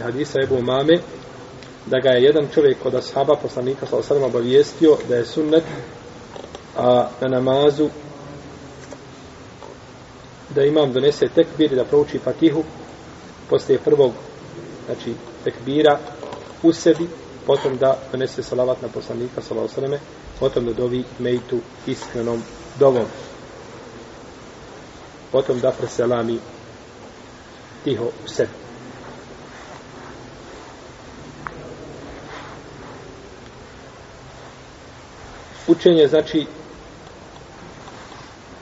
hadisa Ebu Mame da ga je jedan čovjek od ashaba poslanika sa osadom obavijestio da je sunnet a, na namazu da imam donese tekbir i da prouči fatihu poslije prvog znači tekbira u sebi potom da donese salavat na poslanika sa osadome potom da dovi mejtu iskrenom dovom potom da preselami tiho u sebi. Učenje znači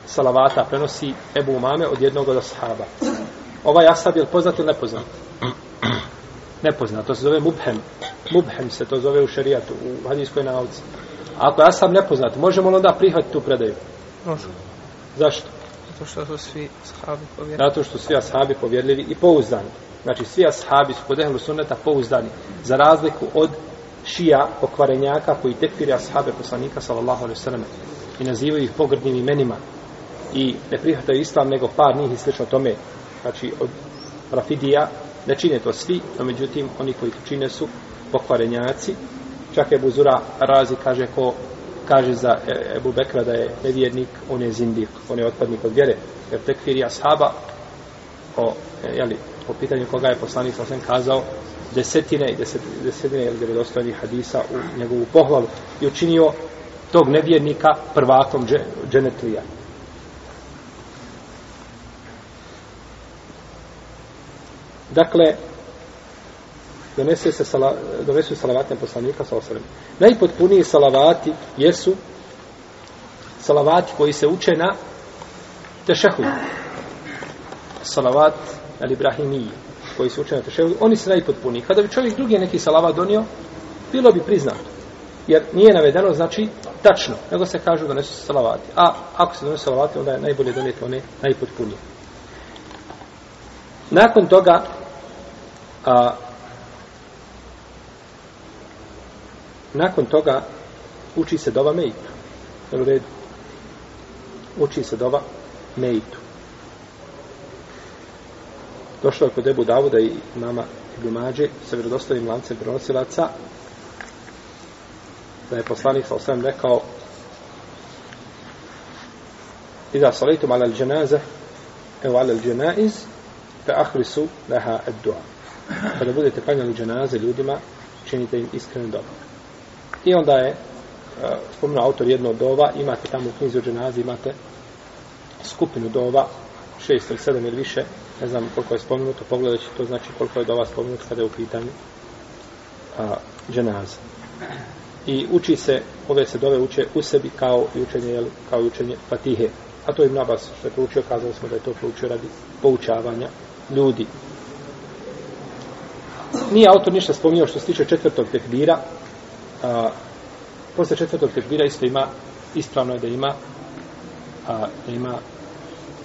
salavata prenosi Ebu Umame od jednog od ashaba. Ovaj ashab je li poznat ili nepoznat? Nepoznat, to se zove mubhem. Mubhem se to zove u šerijatu, u hadijskoj nauci. Ako je ashab nepoznat, možemo li onda prihvatiti tu predaju? Može. Zašto? Zato što su svi ashabi povjerljivi. Zato što svi ashabi povjerljivi i pouzdani. Znači, svi ashabi su kod ehlu sunneta pouzdani. Za razliku od šija pokvarenjaka koji tekfiri ashabe poslanika sallallahu alaihi sallam i nazivaju ih pogrdnim imenima i ne prihvataju islam nego par njih i slično tome. Znači od Rafidija ne čine to svi no međutim oni koji to čine su pokvarenjaci. Čak je Buzura razi kaže ko kaže za e- Ebu Bekra da je nevjernik on je zindik, on je otpadnik od vjere jer tekfiri ashaba o, jeli, po pitanju koga je poslanik sam kazao desetine i deset, desetine ili vjerodostojnih hadisa u njegovu pohvalu i učinio tog nevjernika prvakom dženetlija. Dakle, donese se sala, donesu salavatne poslanika sa osrem. Najpotpuniji salavati jesu salavati koji se uče na tešehudu. Salavat al-Ibrahimiji koji su učeni na tešehudu, oni se najpotpuniji. Kada bi čovjek drugi neki salavat donio, bilo bi priznato. Jer nije navedeno, znači, tačno, nego se kažu da nesu salavati. A ako se donesu salavati, onda je najbolje donijeti one najpotpunije. Nakon toga, a, nakon toga, uči se dova mejtu. U redu. Uči se dova mejtu. Došlo je kod Ebu Davuda i mama Ibn Mađe sa vjerodostavim lancem prenosilaca da je poslanik sa osvijem rekao Iza salitum ala al-đenaze evo ala al-đenaiz fe ahrisu leha ad-dua kada budete panjali dženaze ljudima činite im iskrenu dobro. I onda je e, spomenuo autor jedno od dova imate tamo u knjizi o dženazi imate skupinu dova šest ili sedam ili više ne znam koliko je spomenuto pogledajući to znači koliko je do vas spomenuto kada je u pitanju a, dženaza i uči se, ove se dove uče u sebi kao i učenje, jel, kao i učenje Fatihe. A to je Nabas što je proučio, kazali smo da je to proučio radi poučavanja ljudi. Nije autor ništa spominjao što se tiče četvrtog tekbira. A, posle četvrtog tekbira isto ima, ispravno je da ima a, da ima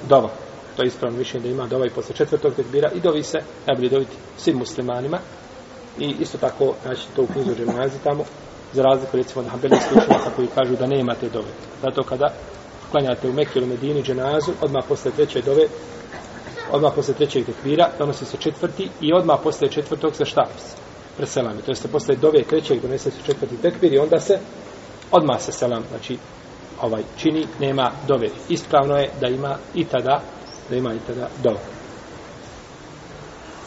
dova. To je ispravno mišljenje da ima dova i posle četvrtog tekbira i dovi se, najbolje doviti svim muslimanima. I isto tako, znači, to u knjizu dženazi tamo, za razliku recimo od hambelijskih učenjaka koji kažu da nema te dove. Zato kada klanjate u Mekiju ili Medini dženazu, odmah posle treće dove, odmah posle trećeg tekvira, donosi se četvrti i odmah posle četvrtog se šta? Preselami. To jeste posle dove trećeg donese se četvrti tekvir i onda se odmah se selam, znači ovaj čini, nema dove. Ispravno je da ima i tada, da ima i tada dovoljno.